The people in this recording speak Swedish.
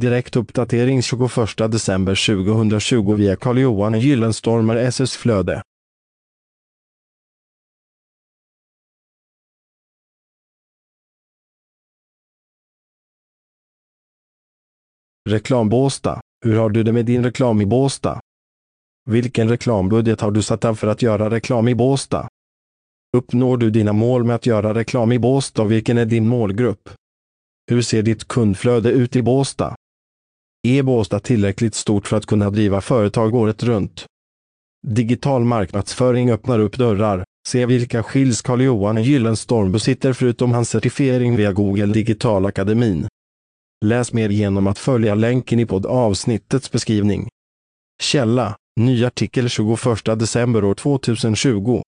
Direkt uppdatering 21 december 2020 via Carl-Johan Gyllenstormer SS Flöde. Reklam Båstad. Hur har du det med din reklam i Båstad? Vilken reklambudget har du satt av för att göra reklam i Båstad? Uppnår du dina mål med att göra reklam i Båstad och vilken är din målgrupp? Hur ser ditt kundflöde ut i Båstad? Är Båstad tillräckligt stort för att kunna driva företag året runt? Digital marknadsföring öppnar upp dörrar. Se vilka skills Carl-Johan Gyllenstorm besitter förutom hans certifiering via Google Digital Akademin. Läs mer genom att följa länken i poddavsnittets beskrivning. Källa, ny artikel 21 december år 2020.